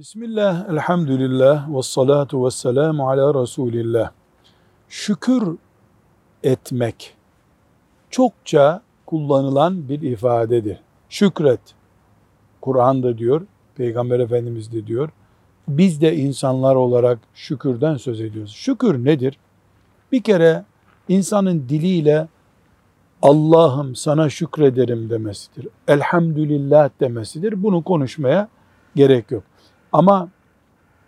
Bismillah, elhamdülillah, ve salatu ve selamu ala Resulillah. Şükür etmek çokça kullanılan bir ifadedir. Şükret. Kur'an'da diyor, Peygamber Efendimiz de diyor. Biz de insanlar olarak şükürden söz ediyoruz. Şükür nedir? Bir kere insanın diliyle Allah'ım sana şükrederim demesidir. Elhamdülillah demesidir. Bunu konuşmaya gerek yok. Ama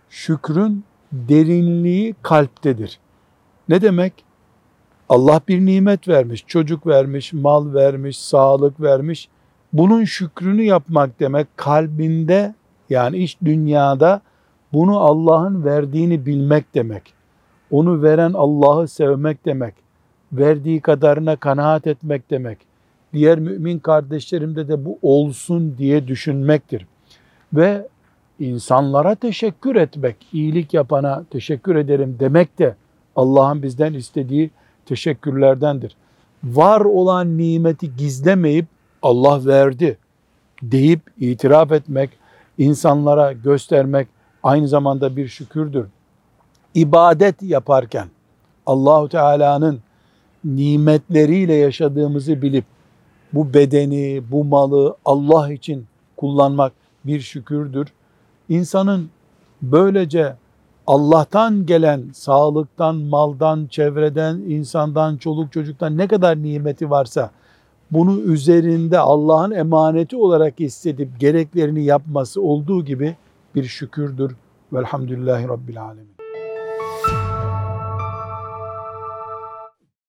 şükrün derinliği kalptedir. Ne demek? Allah bir nimet vermiş, çocuk vermiş, mal vermiş, sağlık vermiş. Bunun şükrünü yapmak demek kalbinde yani iç dünyada bunu Allah'ın verdiğini bilmek demek. Onu veren Allah'ı sevmek demek. Verdiği kadarına kanaat etmek demek. Diğer mümin kardeşlerimde de bu olsun diye düşünmektir. Ve insanlara teşekkür etmek, iyilik yapana teşekkür ederim demek de Allah'ın bizden istediği teşekkürlerdendir. Var olan nimeti gizlemeyip Allah verdi deyip itiraf etmek, insanlara göstermek aynı zamanda bir şükürdür. İbadet yaparken Allahu Teala'nın nimetleriyle yaşadığımızı bilip bu bedeni, bu malı Allah için kullanmak bir şükürdür. İnsanın böylece Allah'tan gelen sağlıktan, maldan, çevreden, insandan, çoluk çocuktan ne kadar nimeti varsa bunu üzerinde Allah'ın emaneti olarak hissedip gereklerini yapması olduğu gibi bir şükürdür. Velhamdülillahi Rabbil Alemin.